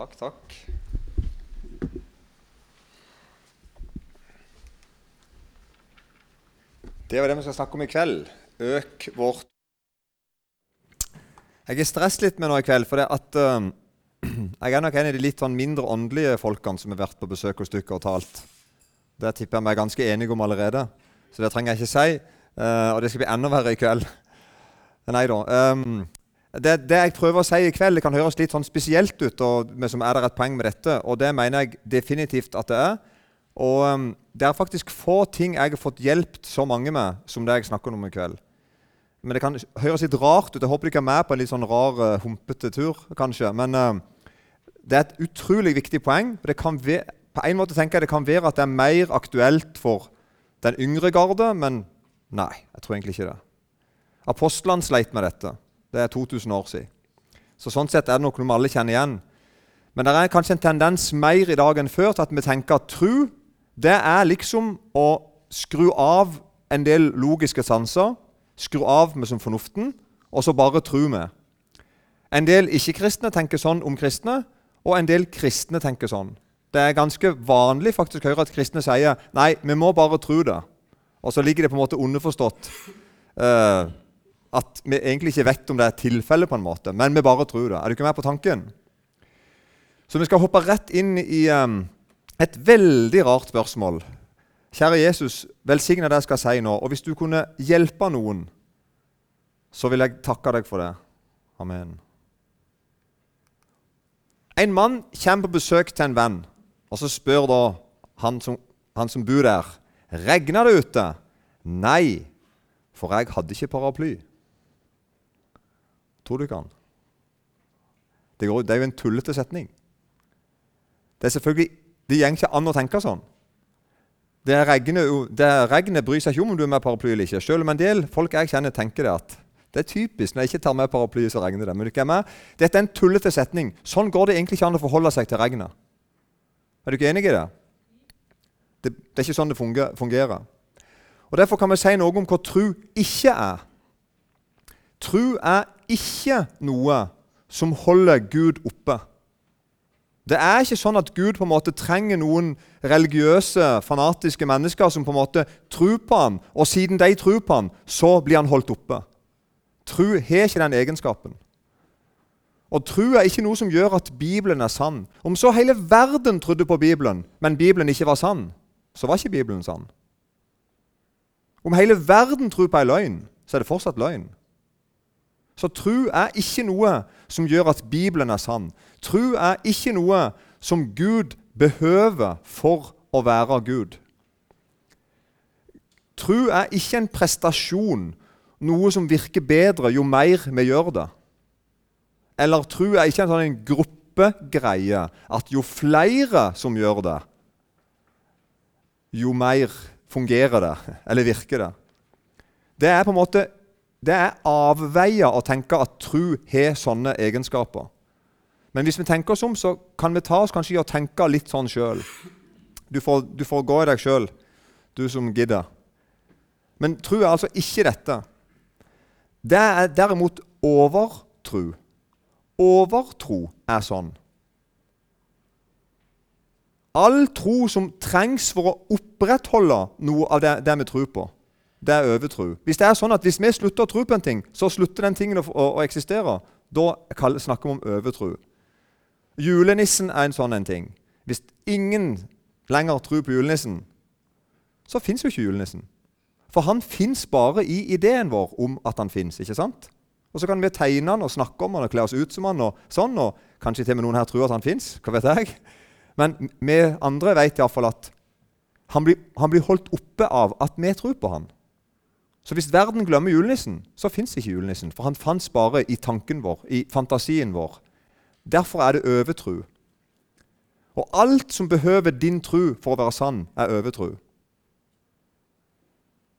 Takk, takk. Det var det vi skal snakke om i kveld. Øk vårt Jeg er stresset litt med nå i kveld, for det at uh, jeg er nok en av de litt sånn mindre åndelige folkene som har vært på besøk hos dere og talt. Det tipper jeg meg ganske enig om allerede, så det trenger jeg ikke si. Uh, og det skal bli enda verre i kveld. Nei da. Um, det, det, jeg prøver å si i kveld, det kan høres litt sånn spesielt ut, og som er det et poeng med dette, og det mener jeg definitivt at det er. Og um, det er faktisk få ting jeg har fått hjulpet så mange med som det jeg snakker om i kveld. Men det kan høres litt rart ut. Jeg håper du ikke er med på en litt sånn rar, uh, humpete tur, kanskje. Men uh, det er et utrolig viktig poeng. Det kan være, på en måte tenker jeg det kan være at det er mer aktuelt for den yngre garde, men nei, jeg tror egentlig ikke det. Apostlene sleit med dette. Det er 2000 år siden. Så Sånn sett er det noe vi alle kjenner igjen. Men det er kanskje en tendens mer i dag enn før til at vi tenker at tro det er liksom å skru av en del logiske sanser, skru av med som fornuften, og så bare tro med. En del ikke-kristne tenker sånn om kristne, og en del kristne tenker sånn. Det er ganske vanlig faktisk å høre at kristne sier nei, vi må bare tro det. Og så ligger det på en måte underforstått uh, at vi egentlig ikke vet om det er tilfelle, på en måte, men vi bare tror det. Er du ikke med på tanken? Så vi skal hoppe rett inn i um, et veldig rart spørsmål. Kjære Jesus, velsigne det jeg skal si nå. Og hvis du kunne hjelpe noen, så vil jeg takke deg for det. Amen. En mann kommer på besøk til en venn, og så spør da han som, han som bor der, regner det ute. Nei, for jeg hadde ikke paraply. Tror du ikke han? Det, går, det er jo en tullete setning. Det er selvfølgelig, det går ikke an å tenke sånn. Det regnet, det regnet bryr seg ikke om om du er med paraply eller ikke. Selv om en del folk jeg kjenner, tenker det at det er typisk når jeg ikke tar med paraply, så regner det. Men du ikke er med? Dette er en tullete setning. Sånn går det egentlig ikke an å forholde seg til regnet. Er du ikke enig i det? Det, det er ikke sånn det fungerer. Og Derfor kan vi si noe om hva tru ikke er. Tru er ikke noe som holder Gud oppe. Det er ikke sånn at Gud på en måte trenger noen religiøse, fanatiske mennesker som på en måte tror på ham, og siden de tror på ham, så blir han holdt oppe. Tro har ikke den egenskapen. Og tro er ikke noe som gjør at Bibelen er sann. Om så hele verden trodde på Bibelen, men Bibelen ikke var sann, så var ikke Bibelen sann. Om hele verden tror på ei løgn, så er det fortsatt løgn. Så tro er ikke noe som gjør at Bibelen er sann. Tro er ikke noe som Gud behøver for å være Gud. Tro er ikke en prestasjon, noe som virker bedre jo mer vi gjør det. Eller tro er ikke en sånn gruppegreie at jo flere som gjør det, jo mer fungerer det, eller virker det. Det er på en måte det er avveier å tenke at tru har sånne egenskaper. Men hvis vi tenker oss om, så kan vi ta oss kanskje i å tenke litt sånn sjøl. Du, du, får gå i deg sjøl, du som gidder. Men tru er altså ikke dette. Det er derimot overtru. Overtro er sånn. All tro som trengs for å opprettholde noe av det, det vi tror på det er overtro. Hvis det er sånn at hvis vi slutter å tro på en ting, så slutter den tingen å, å, å eksistere. Da snakker vi om overtro. Julenissen er en sånn en ting. Hvis ingen lenger tror på julenissen, så fins jo ikke julenissen. For han fins bare i ideen vår om at han fins. Og så kan vi tegne han og snakke om han og kle oss ut som han og sånn, og kanskje til og med noen her tror at han fins. Hva vet jeg? Men vi andre vet iallfall at han blir, han blir holdt oppe av at vi tror på han. Så hvis verden glemmer julenissen, så fins ikke julenissen. For han fantes bare i tanken vår, i fantasien vår. Derfor er det overtro. Og alt som behøver din tro for å være sann, er overtro.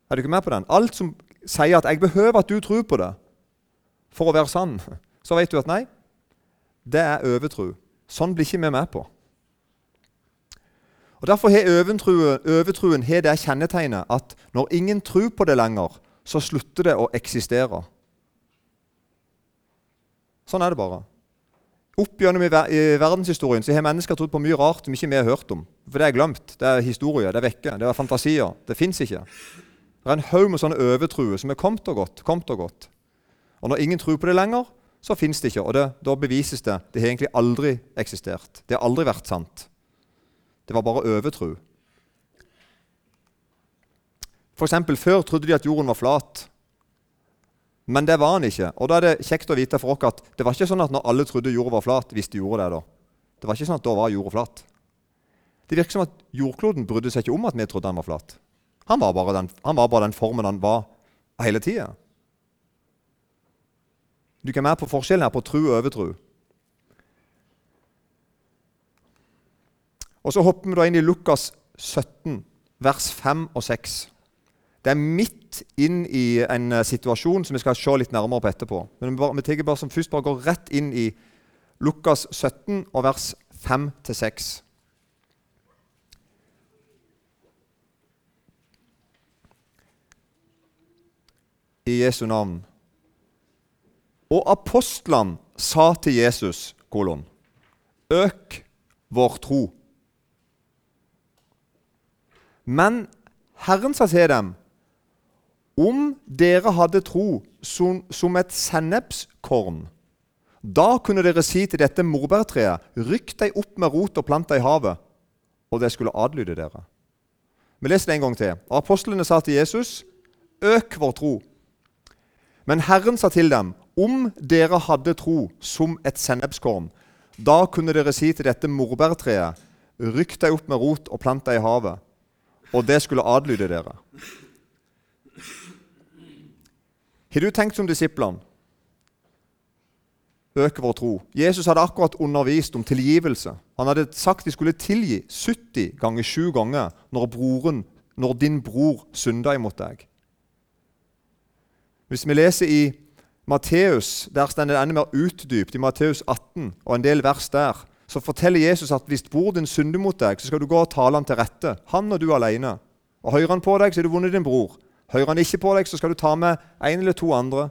Er du ikke med på den? Alt som sier at 'jeg behøver at du tror på det for å være sann', så vet du at nei, det er overtro. Sånn blir ikke vi med på. Og Derfor har overtroen har det kjennetegnet at når ingen tror på det lenger, så slutter det å eksistere. Sånn er det bare. Opp gjennom i, i verdenshistorien så har mennesker trodd på mye rart som ikke vi har hørt om. For det er glemt. Det er historie, det er vekke, det er fantasier. Det fins ikke. Det er en haug med sånne overtruer som er kommet og gått. kommet Og gått. Og når ingen tror på det lenger, så fins det ikke. Og det, da bevises det. Det har egentlig aldri eksistert. Det har aldri vært sant. Det var bare overtro. Eksempel, Før trodde de at jorden var flat. Men det var han ikke. Og da er det kjekt å vite for oss at det var ikke sånn at når alle trodde jorda var flat, hvis de gjorde det da. Det var ikke sånn at da var jorda flat. Det virker som at jordkloden brydde seg ikke om at vi trodde han var flat. Han var bare den, var bare den formen han var hele tida. Du kan være på forskjellen her på tru og overtru. Og Så hopper vi da inn i Lukas 17, vers 5 og 6. Det er midt inn i en uh, situasjon som vi skal se litt nærmere på etterpå. Men vi, bare, vi bare som først bare går rett inn i Lukas 17 og vers 5-6. I Jesu navn. Og apostlene sa til Jesus, kolon, øk vår tro. Men Herren sa til dem, om dere hadde tro som, som et sennepskorn, da kunne dere si til dette morbærtreet, rykk deg opp med rot og plant deg i havet, og det skulle adlyde dere. Vi leser det en gang til. Apostlene sa til Jesus, øk vår tro. Men Herren sa til dem, om dere hadde tro som et sennepskorn, da kunne dere si til dette morbærtreet, rykk deg opp med rot og plant deg i havet, og det skulle adlyde dere. Har du tenkt som disiplene? Øke vår tro. Jesus hadde akkurat undervist om tilgivelse. Han hadde sagt de skulle tilgi 70 ganger 7 ganger når, broren, når din bror synda imot deg. Hvis vi leser i Matteus, der står det enda mer utdypt, i Matteus 18 og en del vers der, så forteller Jesus at hvis bror din synder mot deg, så skal du gå og tale han til rette. Han og du alene. Og hører han på deg, så er du vunnet din bror. Hører han ikke på deg, så skal du ta med en eller to andre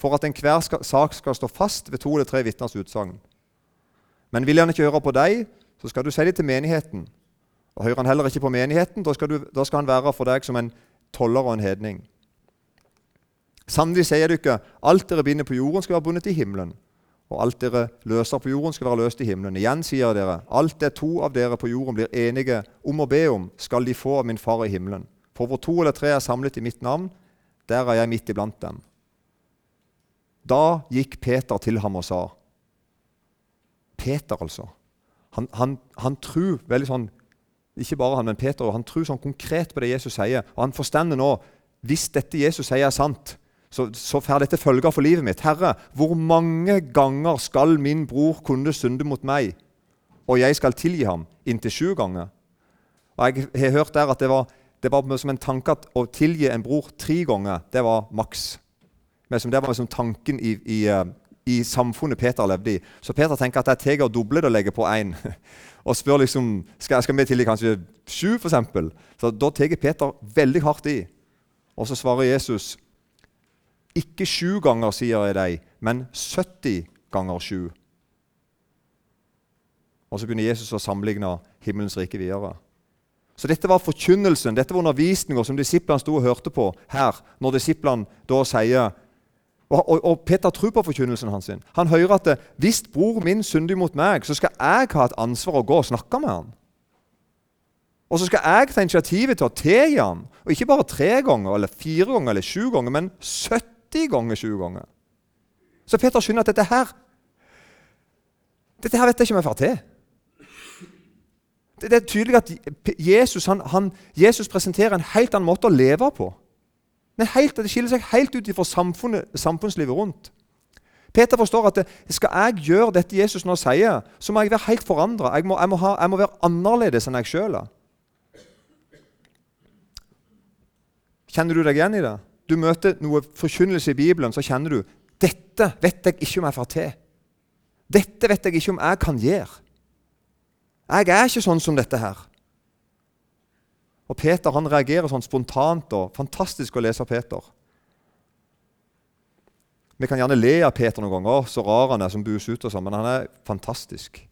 for at enhver sak skal stå fast ved to eller tre vitners utsagn. Men vil han ikke høre på deg, så skal du si det til menigheten. Og Hører han heller ikke på menigheten, da skal, du, da skal han være for deg som en toller og en hedning. Sannelig sier ikke, alt dere binder på jorden, skal være bundet i himmelen. Og alt dere løser på jorden, skal være løst i himmelen. Igjen sier dere, alt det to av dere på jorden blir enige om å be om, skal de få av min far i himmelen. For hvor to eller tre er samlet i mitt navn, der er jeg midt iblant dem. Da gikk Peter til ham og sa Peter, altså. Han, han, han tror veldig sånn Ikke bare han, men Peter han tror sånn konkret på det Jesus sier. Og han forstår nå hvis dette Jesus sier, er sant, så, så får dette følger for livet mitt. Herre, hvor mange ganger skal min bror kunne synde mot meg, og jeg skal tilgi ham? Inntil sju ganger. Og Jeg har hørt der at det var det var som en tanke at å tilgi en bror tre ganger, det var maks. Men det var liksom tanken i, i, eh, i, samfunnet Peter levde i. Så Peter tenker at jeg tar og dobler det og legger på én. Og spør liksom skal, skal vi tilgi kanskje sju, f.eks. Så da tar Peter veldig hardt i. Og så svarer Jesus ikke sju ganger, sier jeg deg, men 70 ganger sju. Og så begynner Jesus å sammenligne himmelens rike videre. Så dette var forkynnelsen, dette var undervisninga som disiplene sto og hørte på her. når disiplene da sier, og, og, og Peter tror på forkynnelsen hans. sin. Han hører at hvis bror min synder mot meg, så skal jeg ha et ansvar å gå og snakke med han. Og så skal jeg ta initiativet til å tilgi ham. Og ikke bare tre ganger, eller fire ganger eller sju ganger, men 70 ganger sju ganger. Så Peter skjønner at dette her Dette her vet jeg ikke om jeg får til. Det, er tydelig at Jesus, han, han, Jesus, presenterer en helt annen måte å leve på. Helt, det skiller seg helt ut fra samfunnslivet rundt. Peter forstår at skal jeg gjøre dette Jesus nå sier, så må jeg være helt forandra. Jeg, jeg, jeg, må være annerledes enn jeg sjøl er. Kjenner du deg igjen i det? Du møter noe forkynnelse i Bibelen, så kjenner du dette vet jeg ikke om jeg får til. Dette vet jeg ikke om jeg kan gjøre. Jeg er ikke sånn som dette her. Og Peter han reagerer sånn spontant og fantastisk å lese Peter. Vi kan gjerne le av Peter noen ganger, så rar han er som bues ut, og sånn, men han er fantastisk.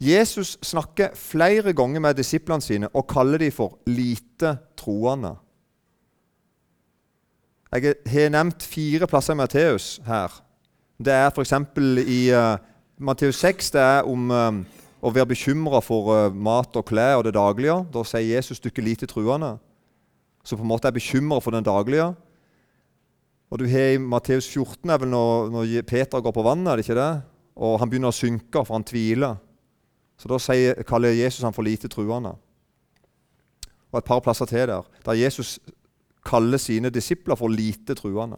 Jesus snakker flere ganger med disiplene sine og kaller dem for lite troende. Jeg har nevnt fire plasser i Matteus her. Det er f.eks. i uh, Matteus 6 det er om uh, å være bekymra for uh, mat og klær og det daglige. Da sier Jesus du ikke lite truende, som på en måte er bekymra for den daglige. Og du har I Matteus 14 er vel når, når Peter går på vannet, er det ikke det? og han begynner å synke, for han tviler. Så Da sier, kaller Jesus han for lite truende. Og et par plasser til der, der Jesus kaller sine disipler for lite truende.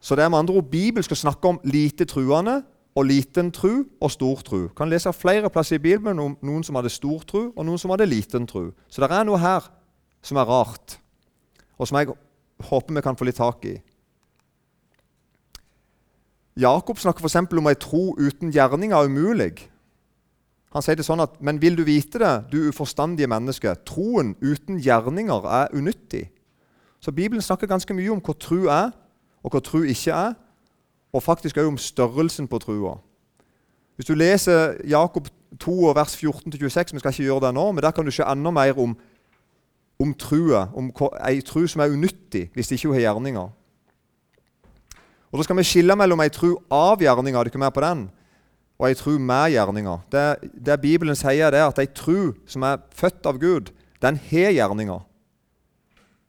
Så det er med andre ord Bibelen skal snakke om lite truende og liten tru og stor tru. Kan lese flere plasser i Bibelen om noen som hadde stor tru, og noen som hadde liten tru. Så det er noe her som er rart, og som jeg håper vi kan få litt tak i. Jakob snakker f.eks. om ei tro uten gjerninger er umulig. Han sier det sånn at Men vil du vite det, du uforstandige menneske? Troen uten gjerninger er unyttig. Så Bibelen snakker ganske mye om hva tro er, og hva tro ikke er. Og faktisk også om størrelsen på trua. Hvis du leser Jakob 2, vers 14-26, vi skal ikke gjøre det nå, men der kan du se enda mer om, om trua, om ei tru som er unyttig hvis ikke hun har gjerninger. Og Da skal vi skille mellom ei tru av gjerninger, er ikke med på den? og ei tru med gjerninger. Det, det, Bibelen sier, det er at ei tru som er født av Gud, den har gjerninger.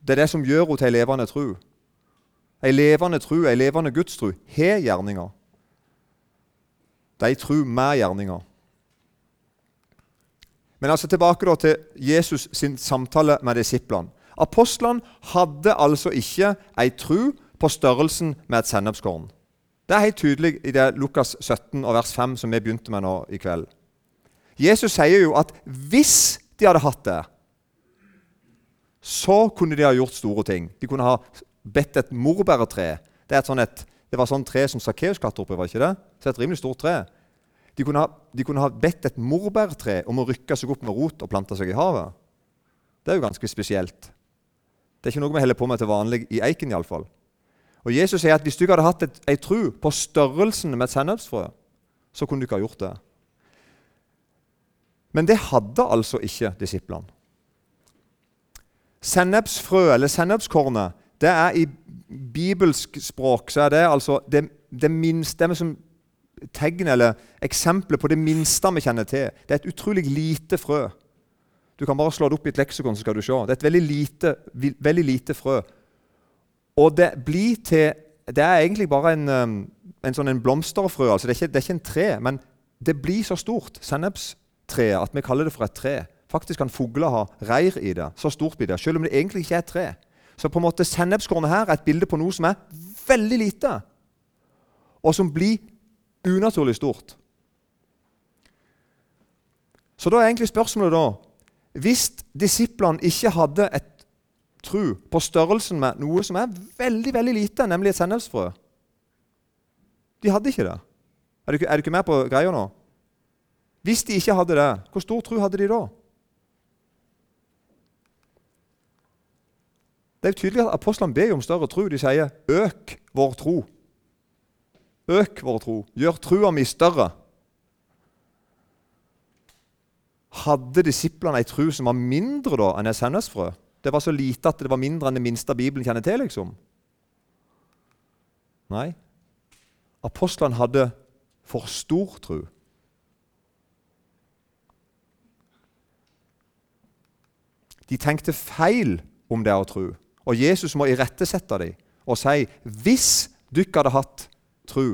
Det er det som gjør henne til ei levende tru. Ei levende tru, ei levende gudstru, har gjerninger. Det er ei tru med gjerninger. Men altså tilbake da til Jesus sin samtale med disiplene. Apostlene hadde altså ikke ei tru på størrelsen med et sennepskorn. Det er helt tydelig i det Lukas 17 og vers 5 som vi begynte med nå i kveld. Jesus sier jo at hvis de hadde hatt det, så kunne de ha gjort store ting. De kunne ha bedt et morbærtre. Det, et sånt et, det var sånn tre som Sakkeus klatret opp var ikke det? Så et rimelig stort tre. De kunne, ha, de kunne ha bedt et morbærtre om å rykke seg opp med rot og plante seg i havet. Det er jo ganske spesielt. Det er ikke noe vi holder på med til vanlig i Eiken iallfall. Og Jesus sier at hvis du ikke hadde hatt ei tru på størrelsen med et sennepsfrø, så kunne du ikke ha gjort det. Men det hadde altså ikke disiplene. Sennepsfrø, eller sennepskornet, det er i bibelsk språk så er det altså det, det minste det som tegn eller eksempel på det minste vi kjenner til. Det er et utrolig lite frø. Du kan bare slå det opp i et leksikon, så skal du se. Det er et veldig lite, veldig lite frø. Og det blir til Det er egentlig bare en, um, en sånn en blomsterfrø. altså det er, ikke, det er, ikke, en tre, men det blir så stort, sennepstreet, at vi kaller det for et tre. Faktisk kan fugler ha reir i det. Så stort blir det, selv om det egentlig ikke er et tre. Så på en måte sennepskornet her er et bilde på noe som er veldig lite, og som blir unaturlig stort. Så da er egentlig spørsmålet da Hvis disiplene ikke hadde et tro på størrelsen med noe som er veldig veldig lite, nemlig et sennepsfrø. De hadde ikke det. Er du, er du ikke med på greia nå? Hvis de ikke hadde det, hvor stor tro hadde de da? Det er jo tydelig at Apostlene ber om større tro. De sier 'øk vår tro'. Øk vår tro. Gjør trua mi større. Hadde disiplene ei tro som var mindre da enn et sennepsfrø? Det var så lite at det var mindre enn det minste Bibelen kjenner til. liksom. Nei. Apostlene hadde for stor tro. De tenkte feil om det å tro. Og Jesus må irettesette dem og si hvis dere hadde hatt tro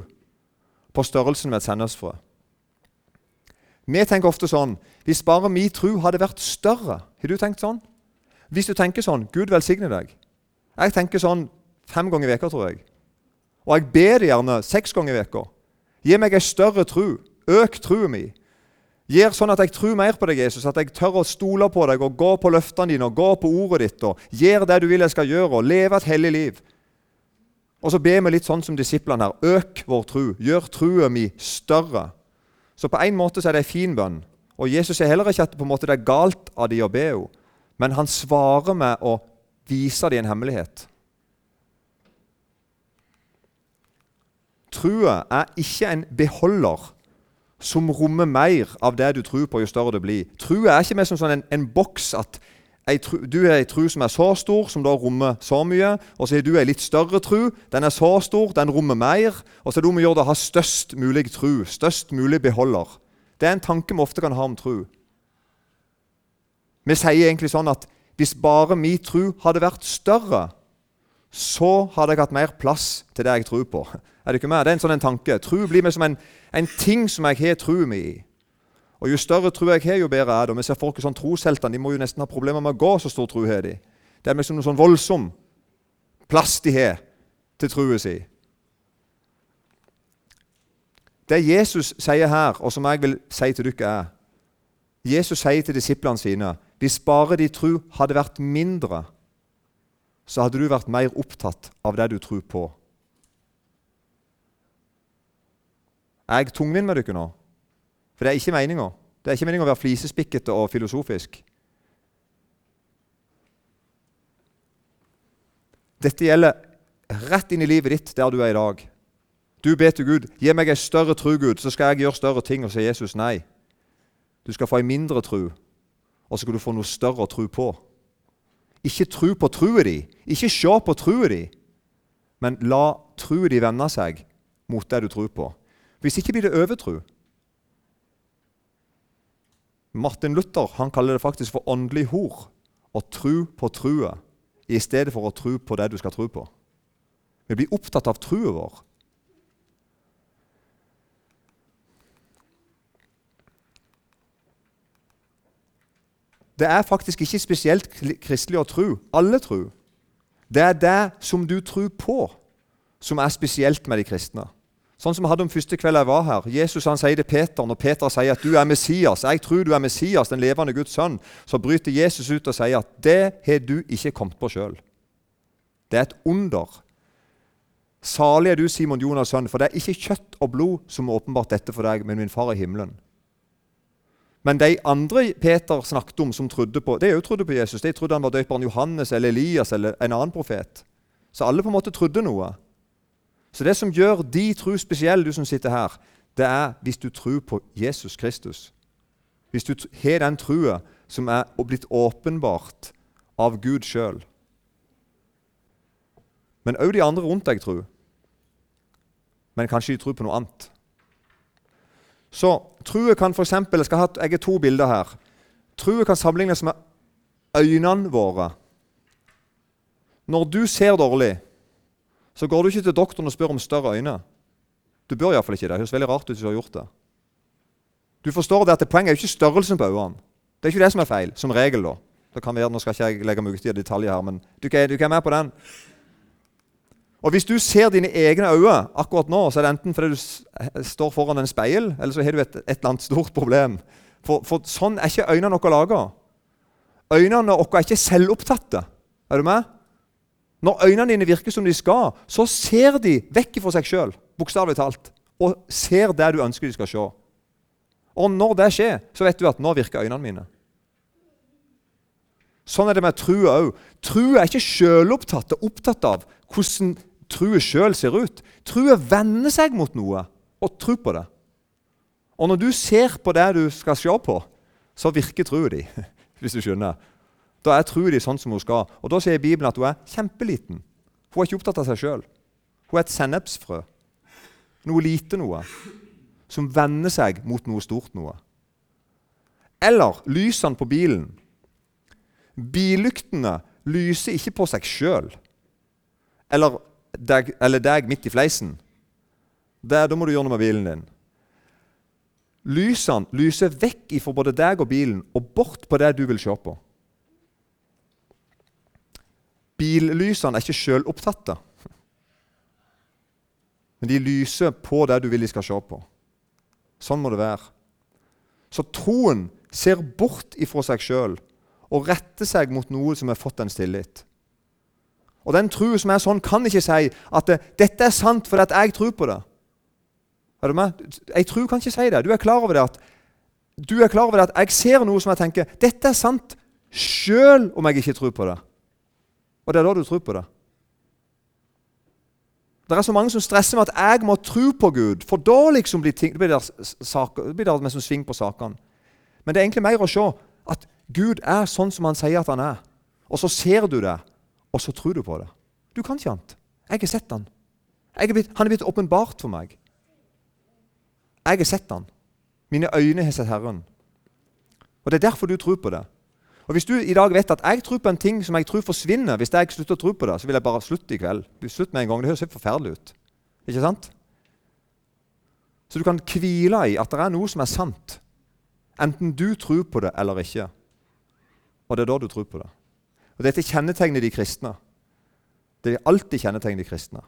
på størrelsen med et sennepsfrø Vi tenker ofte sånn Hvis bare min tro hadde vært større Har du tenkt sånn? Hvis du tenker sånn Gud velsigne deg. Jeg tenker sånn fem ganger i veka, tror jeg. Og jeg ber det gjerne seks ganger i veka. Gi meg ei større tru. Øk trua mi. Gjør sånn at jeg tror mer på deg, Jesus, at jeg tør å stole på deg og gå på løftene dine og gå på ordet ditt og gjør det du vil jeg skal gjøre, og leve et hellig liv. Og så ber vi litt sånn som disiplene her. Øk vår tru. Gjør trua mi større. Så på en måte så er det en fin bønn. Og Jesus sier heller ikke at en måte det er galt av de å be henne. Men han svarer med å vise dem en hemmelighet. Trua er ikke en beholder som rommer mer av det du tror på, jo større det blir. Trua er ikke mer som sånn en, en boks at tru, du har ei tru som er så stor, som da rommer så mye. Og så har du ei litt større tru. Den er så stor, den rommer mer. Og så er det om å gjøre å ha størst mulig tru, størst mulig beholder. Det er en tanke vi ofte kan ha om tru. Vi sier egentlig sånn at hvis bare min tru hadde vært større, så hadde jeg hatt mer plass til det jeg tror på. Er det ikke mer? Det er en sånn en tanke. Tru blir mer som en, en, ting som jeg har tru mi i. Og Jo større tro jeg har, jo bedre er det. Og vi ser folk i sånn trosheltene de må jo nesten ha problemer med å gå, så stor tro har de. Det er liksom noe sånn voldsom plass de har til trua si. Det Jesus sier her, og som jeg vil si til dere, er Jesus sier til disiplene sine hvis bare de tro hadde vært mindre, så hadde du vært mer opptatt av det du tror på. Er jeg tungvint med dere nå? For det er ikke meninga. Det er ikke meninga å være flisespikkete og filosofisk. Dette gjelder rett inn i livet ditt der du er i dag. Du ber til Gud gi meg en større tru, Gud, så skal jeg gjøre større ting. Og sier Jesus nei. Du skal få en mindre tro, og så skal du få noe større å tro på. Ikke tro på trua di, ikke se på trua di, men la trua di vende seg mot det du tror på. Hvis ikke blir det overtro. Martin Luther han kaller det faktisk for åndelig hor. Å tro på trua i stedet for å tro på det du skal tro på. Vi blir opptatt av trua vår. Det er faktisk ikke spesielt kristelig å tro. Alle tror. Det er det som du tror på, som er spesielt med de kristne. Sånn som vi hadde om første kveld jeg var her. Jesus han sier til Peter, Når Peter sier at du er Messias, jeg tror du er Messias, den levende Guds sønn, så bryter Jesus ut og sier at det har du ikke kommet på sjøl. Det er et under. Salig er du, Simon Jonas' sønn, for det er ikke kjøtt og blod som har åpenbart dette for deg, men min far i himmelen. Men de andre Peter snakket om, som trodde på de trodde på Jesus. De trodde han var døperen Johannes eller Elias eller en annen profet. Så alle på en måte trodde noe. Så det som gjør de tro spesiell, du som sitter her, det er hvis du tror på Jesus Kristus. Hvis du har den trua som er blitt åpenbart av Gud sjøl. Men òg de andre rundt deg tror. Men kanskje de tror på noe annet. Så trua kan f.eks. Jeg, skal ha, jeg to bilder her. Trua kan sammenlignes med øynene våre. Når du ser dårlig, så går du ikke til doktoren og spør om større øyne. Du bør iallfall ikke det. Det høres veldig rart ut hvis du har gjort det. Du forstår det at Poenget er jo ikke størrelsen på øynene. Det er ikke det som er feil, som regel. da. Det kan være, Nå skal ikke jeg legge meg ut i detaljer her, men du, du er med på den. Og Hvis du ser dine egne øyne akkurat nå, så er det enten fordi du står foran en speil, eller så har du et, et eller annet stort problem. For, for sånn er ikke øynene våre laga. Øynene våre er ikke selvopptatte. Er du med? Når øynene dine virker som de skal, så ser de vekk fra seg sjøl, bokstavelig talt, og ser det du ønsker de skal se. Og når det skjer, så vet du at nå virker øynene mine. Sånn er det med trua òg. Trua er ikke sjølopptatt og opptatt av hvordan trua sjøl ser ut. Trua vender seg mot noe og tror på det. Og når du ser på det du skal se på, så virker trua di. Hvis du skjønner. Da er trua di sånn som hun skal. Og Da sier Bibelen at hun er kjempeliten. Hun er ikke opptatt av seg sjøl. Hun er et sennepsfrø. Noe lite noe. Som vender seg mot noe stort noe. Eller lysene på bilen Billyktene lyser ikke på seg sjøl. Eller, eller deg midt i fleisen. der, da må du gjøre noe med bilen din. Lysene lyser vekk ifra både deg og bilen og bort på det du vil se på. Billysene er ikke sjølopptatte, men de lyser på det du vil de skal se på. Sånn må det være. Så troen ser bort ifra seg sjøl og retter seg mot noe som har fått dens tillit. Og Den tro som er sånn, kan ikke si at 'dette er sant fordi at jeg tror på det'. Er du med? Jeg kan ikke si det. Du er klar over det at, du er klar over det at jeg ser noe som jeg tenker 'dette er sant Sjøl om jeg ikke tror på det. Og det er da du tror på det. Det er så mange som stresser med at jeg må tro på Gud, for da liksom blir, ting, blir det, saker, blir det som sving på sakene. Men det er egentlig mer å se at Gud er sånn som han sier at han er. Og så ser du det, og så tror du på det. Du kan ikke annet. Jeg har sett han. Er blitt, han er blitt åpenbart for meg. Jeg har sett han. Mine øyne har sett Herren. Og Det er derfor du tror på det. Og Hvis du i dag vet at jeg tror på en ting som jeg tror forsvinner hvis jeg slutter å tro på det, så vil jeg bare slutte i kveld. Slutt med en gang. Det høres helt forferdelig ut. Ikke sant? Så du kan hvile i at det er noe som er sant, enten du tror på det eller ikke. Og det er da du tror på det. Og Dette kjennetegner de kristne. Det er alltid kjennetegne de kristne.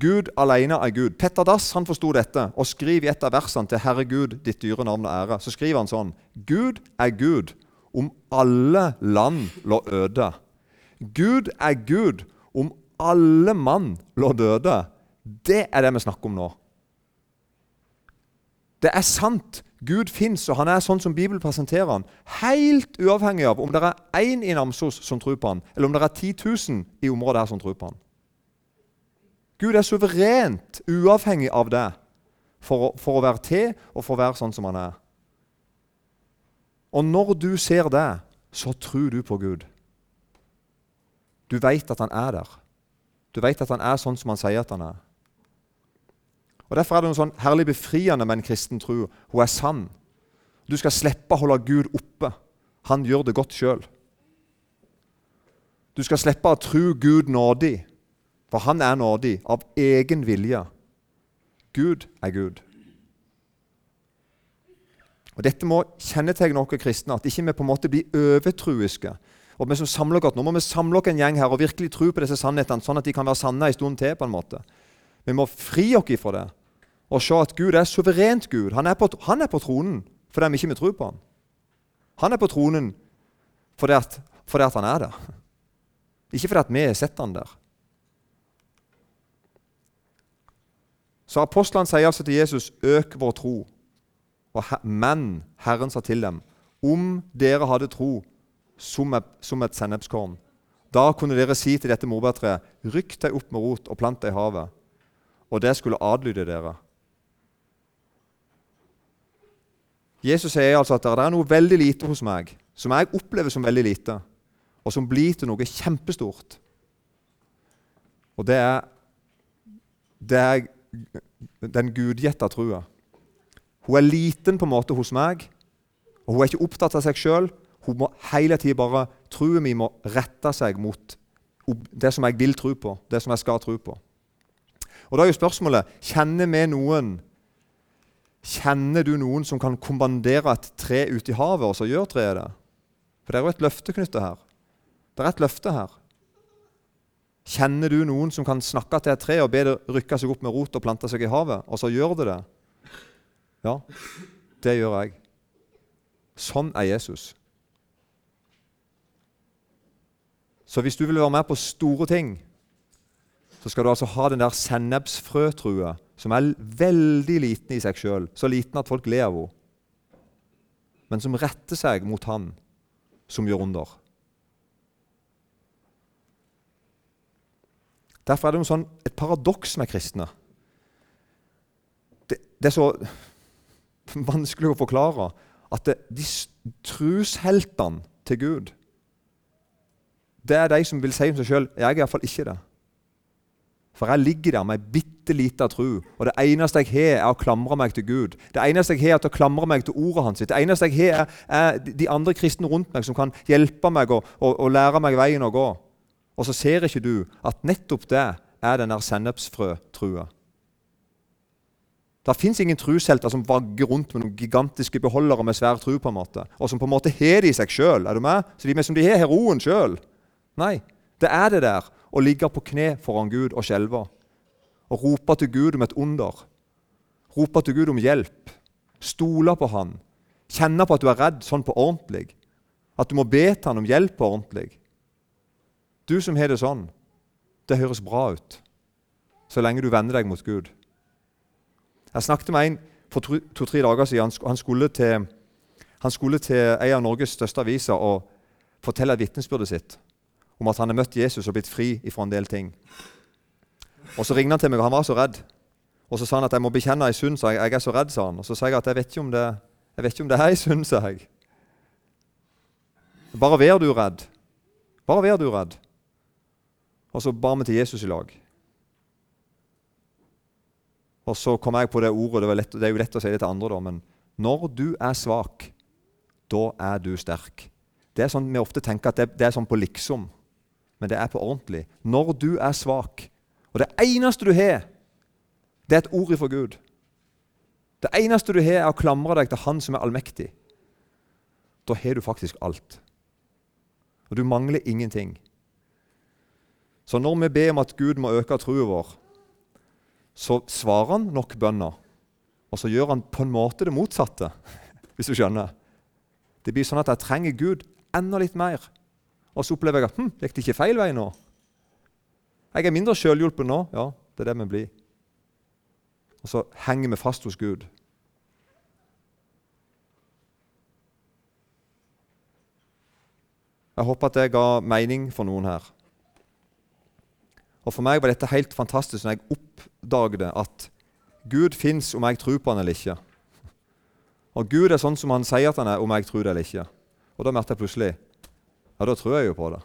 Gud alene er Gud. Petter Dass han forsto dette og skriver i et av versene til 'Herre Gud, ditt dyre navn og ære'. Så skriver han sånn Gud er Gud om alle land lå øde. Gud er Gud om alle mann lå døde. Det er det vi snakker om nå. Det er sant. Gud fins, og han er sånn som Bibelen presenterer han. Helt uavhengig av om det er én i Namsos som tror på han, eller om det er 10 000 i området her som tror på han. Gud er suverent uavhengig av det for å, for å, være til og for å være sånn som han er. Og når du ser det, så tror du på Gud. Du veit at han er der. Du veit at han er sånn som han sier at han er. Og Derfor er det noe sånn herlig befriende med en kristen tro. Hun er sann. Du skal slippe å holde Gud oppe. Han gjør det godt sjøl. Du skal slippe å tro Gud nådig. For han er nådig av egen vilje. Gud er Gud. Og Dette må kjennetegne oss kristne, at ikke vi på en måte blir overtruiske. Og vi som samler godt, Nå må vi samle oss en gjeng her og virkelig tro på disse sannhetene, sånn at de kan være sanne en stund til. på en måte. Vi må fri oss ifra det og se at Gud er suverent Gud. Han er på, han er på tronen fordi vi ikke tror på ham. Han er på tronen fordi, at, fordi at han er der. Ikke fordi at vi har sett han der. Så apostlene sier altså til Jesus, 'Øk vår tro'. Men Herren sa til dem, 'Om dere hadde tro som et, som et sennepskorn' Da kunne dere si til dette morbærtreet, 'Rykk deg opp med rot og plant deg i havet.' Og det skulle adlyde dere. Jesus sier altså at det er noe veldig lite hos meg, som jeg opplever som veldig lite, og som blir til noe kjempestort. Og det er, det er den gudgjetta trua. Hun er liten på en måte hos meg, og hun er ikke opptatt av seg sjøl. Hun må hele tida bare Trua mi må rette seg mot det som jeg vil tro på, det som jeg skal tro på. Og Da er jo spørsmålet kjenner vi noen Kjenner du noen som kan kommandere et tre ut i havet, og så gjør treet det? For det er jo et løfte knyttet her. Det er et løfte her. Kjenner du noen som kan snakke til et tre og be det rykke seg opp med rot og plante seg i havet, og så gjør det det? Ja, det gjør jeg. Sånn er Jesus. Så hvis du vil være med på store ting, så skal du altså ha den der sennepsfrøtrua som er veldig liten i seg sjøl, så liten at folk ler av henne, men som retter seg mot Han som gjør under. Derfor er det sånn, et paradoks med kristne. Det, det, er så vanskelig å forklare at det, de trusheltene til Gud Det er de som vil si om seg sjøl 'Jeg er iallfall ikke det'. For jeg ligger der med ei bitte lita tru, og det eneste jeg har, er å klamre meg til Gud. Det eneste jeg har, er å klamre meg til ordet hans. Det eneste jeg har, er, er de andre kristne rundt meg som kan hjelpe meg og, og, og lære meg veien å gå. Og så ser ikke du at nettopp det er den der sennepsfrøtrua. Det fins ingen trushelter som vagger rundt med noen gigantiske beholdere med svær tru, på en måte, og som på en måte har det i seg sjøl. Er du med? Så de, som de har heroen sjøl. Nei, det er det der å ligge på kne foran Gud og skjelve. Og rope til Gud om et under. Rope til Gud om hjelp. Stole på Han. Kjenne på at du er redd sånn på ordentlig. At du må be til Han om hjelp på ordentlig. Du som har det sånn, det høres bra ut så lenge du vender deg mot Gud. Jeg snakket med en for to-tre dager siden. Han skulle til Han skulle til en av Norges største aviser og fortelle vitnesbyrdet sitt om at han har møtt Jesus og blitt fri ifra en del ting. Og Så ringte han til meg, og han var så redd. Og Så sa han at jeg må bekjenne ei synd, sa jeg, jeg er så redd. sa han. Og Så sa jeg at jeg vet ikke om det, jeg vet ikke om det er ei synd, sa jeg. Bare vær du redd. Bare vær du redd. Og så bar vi til Jesus i lag. Og så kom jeg på det ordet. Det, lett, det, er jo lett å si det til andre, da, men når du er svak, da er du sterk. Det er sånn Vi ofte tenker at det, det er sånn på liksom, men det er på ordentlig. Når du er svak, og det eneste du har, det er et ord ifra Gud. Det eneste du har, er å klamre deg til Han som er allmektig. Da har du faktisk alt. Og du mangler ingenting. Så når vi ber om at Gud må øke troen vår, så svarer han nok bønna, og så gjør han på en måte det motsatte, hvis du skjønner. Det blir sånn at jeg trenger Gud enda litt mer. Og så opplever jeg at hm, gikk det ikke feil vei nå? Jeg er mindre sjølhjulpen nå. Ja, det er det vi blir. Og så henger vi fast hos Gud. Jeg håper at det ga mening for noen her. Og For meg var dette helt fantastisk når jeg oppdaget at Gud fins om jeg tror på han eller ikke. Og Gud er sånn som han sier at han er, om jeg tror det eller ikke. Og da merket jeg plutselig Ja, da tror jeg jo på det.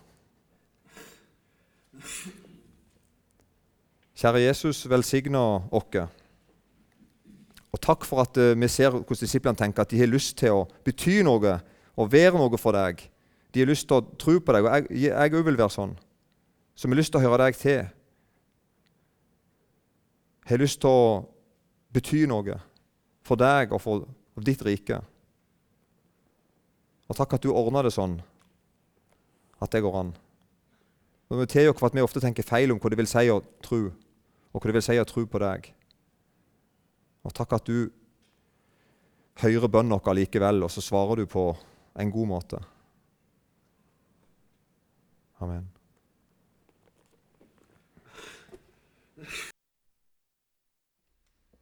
Kjære Jesus, velsigna oss. Og takk for at uh, vi ser hvordan disiplene tenker, at de har lyst til å bety noe og være noe for deg. De har lyst til å tro på deg, og jeg òg vil være sånn. Så vi har lyst til å høre deg til. Har lyst til å bety noe for deg og for ditt rike. Og takk at du ordna det sånn at det går an. Og vi til oss at vi ofte tenker feil om hva det vil si å tro, og hva det vil si å tro på deg. Og takk at du hører bønnen vår likevel, og så svarer du på en god måte. Amen.